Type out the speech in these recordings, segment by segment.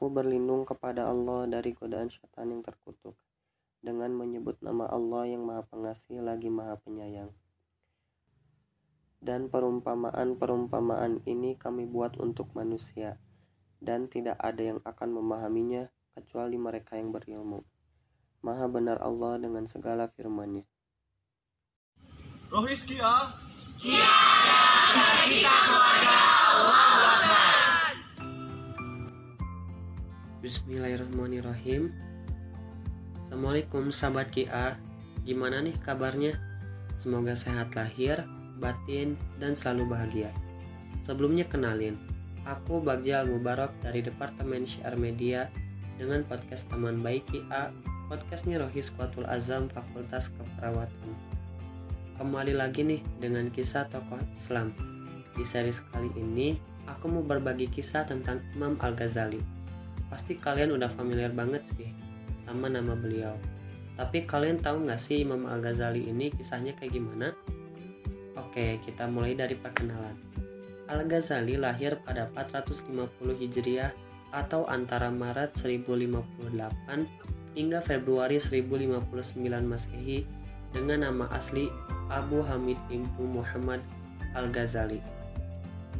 Aku berlindung kepada Allah dari godaan syaitan yang terkutuk dengan menyebut nama Allah yang Maha Pengasih lagi Maha Penyayang. Dan perumpamaan-perumpamaan ini kami buat untuk manusia, dan tidak ada yang akan memahaminya kecuali mereka yang berilmu. Maha benar Allah dengan segala firman-Nya. Rohis Kia. Bismillahirrahmanirrahim. Assalamualaikum sahabat Kia. Gimana nih kabarnya? Semoga sehat lahir, batin, dan selalu bahagia. Sebelumnya kenalin, aku Bagja Mubarak dari Departemen Syiar Media dengan podcast Taman Baik Kia, podcastnya Rohis Kuatul Azam Fakultas Keperawatan. Kembali lagi nih dengan kisah tokoh Islam. Di seri kali ini, aku mau berbagi kisah tentang Imam Al-Ghazali. Pasti kalian udah familiar banget sih sama nama beliau. Tapi kalian tahu nggak sih Imam Al-Ghazali ini kisahnya kayak gimana? Oke, kita mulai dari perkenalan. Al-Ghazali lahir pada 450 Hijriah atau antara Maret 1058 hingga Februari 1059 Masehi dengan nama asli Abu Hamid Ibnu Muhammad Al-Ghazali.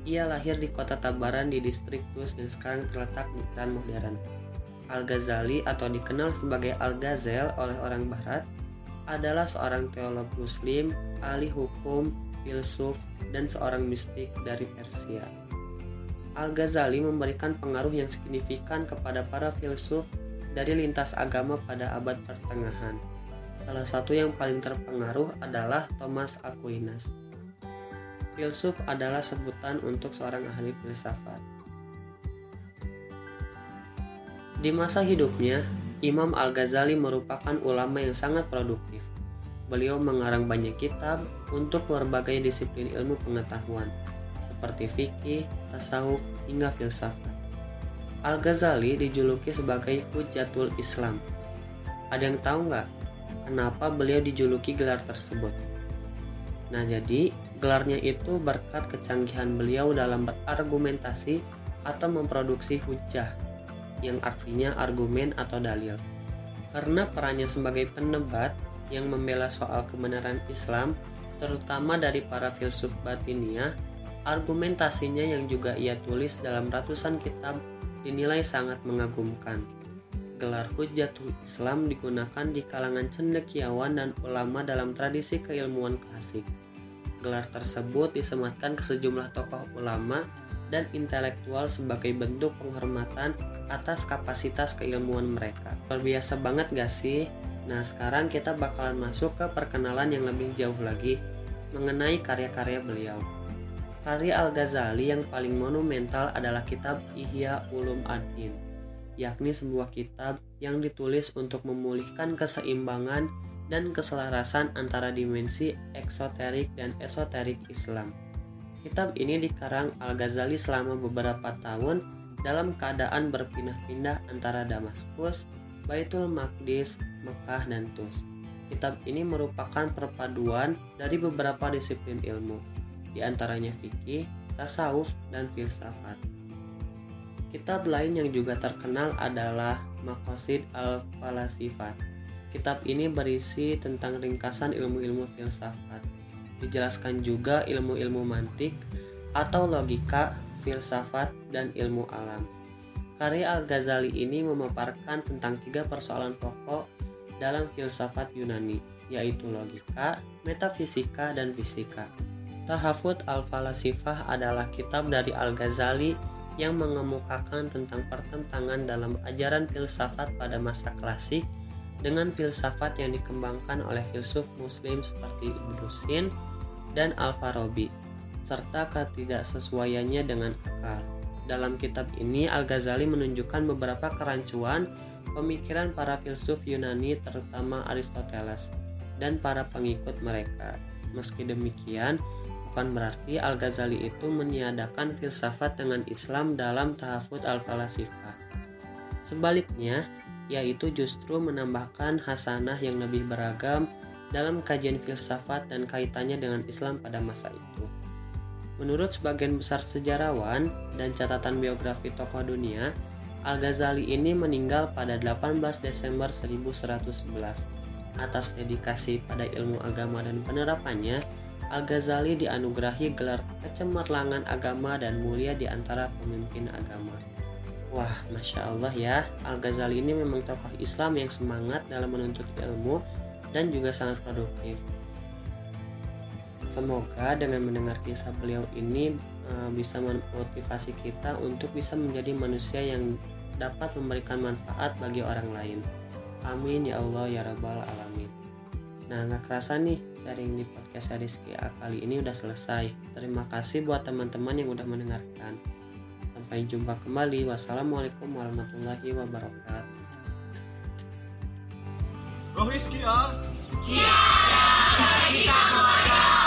Ia lahir di kota Tabaran di distrik Tus dan sekarang terletak di Iran modern. Al-Ghazali atau dikenal sebagai Al-Ghazel oleh orang barat adalah seorang teolog muslim, ahli hukum, filsuf, dan seorang mistik dari Persia. Al-Ghazali memberikan pengaruh yang signifikan kepada para filsuf dari lintas agama pada abad pertengahan. Salah satu yang paling terpengaruh adalah Thomas Aquinas. Filsuf adalah sebutan untuk seorang ahli filsafat. Di masa hidupnya, Imam Al-Ghazali merupakan ulama yang sangat produktif. Beliau mengarang banyak kitab untuk berbagai disiplin ilmu pengetahuan, seperti fikih, tasawuf, hingga filsafat. Al-Ghazali dijuluki sebagai Hujatul Islam. Ada yang tahu nggak kenapa beliau dijuluki gelar tersebut? Nah jadi gelarnya itu berkat kecanggihan beliau dalam berargumentasi atau memproduksi hujah yang artinya argumen atau dalil. Karena perannya sebagai penebat yang membela soal kebenaran Islam terutama dari para filsuf batiniah, argumentasinya yang juga ia tulis dalam ratusan kitab dinilai sangat mengagumkan. Gelar Hujatul Islam digunakan di kalangan cendekiawan dan ulama dalam tradisi keilmuan klasik. Gelar tersebut disematkan ke sejumlah tokoh ulama dan intelektual sebagai bentuk penghormatan atas kapasitas keilmuan mereka. Luar biasa banget gak sih? Nah sekarang kita bakalan masuk ke perkenalan yang lebih jauh lagi mengenai karya-karya beliau. Karya Al-Ghazali yang paling monumental adalah kitab Ihya Ulum Ad-Din, yakni sebuah kitab yang ditulis untuk memulihkan keseimbangan dan keselarasan antara dimensi eksoterik dan esoterik Islam. Kitab ini dikarang Al-Ghazali selama beberapa tahun dalam keadaan berpindah-pindah antara Damaskus, Baitul Maqdis, Mekah, dan Tus. Kitab ini merupakan perpaduan dari beberapa disiplin ilmu, di antaranya fikih, tasawuf, dan filsafat. Kitab lain yang juga terkenal adalah Maqasid al-Falasifat Kitab ini berisi tentang ringkasan ilmu-ilmu filsafat. Dijelaskan juga ilmu-ilmu mantik atau logika, filsafat, dan ilmu alam. Karya Al-Ghazali ini memaparkan tentang tiga persoalan pokok dalam filsafat Yunani, yaitu logika, metafisika, dan fisika. Tahafut al-Falasifah adalah kitab dari Al-Ghazali yang mengemukakan tentang pertentangan dalam ajaran filsafat pada masa klasik dengan filsafat yang dikembangkan oleh filsuf muslim seperti Ibnu Sin dan Al-Farabi. serta ketidaksesuaiannya dengan akal. Dalam kitab ini, Al-Ghazali menunjukkan beberapa kerancuan pemikiran para filsuf Yunani terutama Aristoteles dan para pengikut mereka. Meski demikian, bukan berarti Al-Ghazali itu meniadakan filsafat dengan Islam dalam tahafut al-falasifah. Sebaliknya, yaitu justru menambahkan hasanah yang lebih beragam dalam kajian filsafat dan kaitannya dengan Islam pada masa itu. Menurut sebagian besar sejarawan dan catatan biografi tokoh dunia, Al-Ghazali ini meninggal pada 18 Desember 1111 Atas dedikasi pada ilmu agama dan penerapannya, Al-Ghazali dianugerahi gelar kecemerlangan agama dan mulia di antara pemimpin agama. Wah, Masya Allah ya, Al-Ghazali ini memang tokoh Islam yang semangat dalam menuntut ilmu dan juga sangat produktif. Semoga dengan mendengar kisah beliau ini eh, bisa memotivasi kita untuk bisa menjadi manusia yang dapat memberikan manfaat bagi orang lain. Amin ya Allah ya Rabbal Alamin. Nah, nggak kerasa nih sharing di podcast Rizky A kali ini udah selesai. Terima kasih buat teman-teman yang udah mendengarkan. Sampai jumpa kembali. Wassalamualaikum warahmatullahi wabarakatuh. Rizky A. Kia, kita keluarga.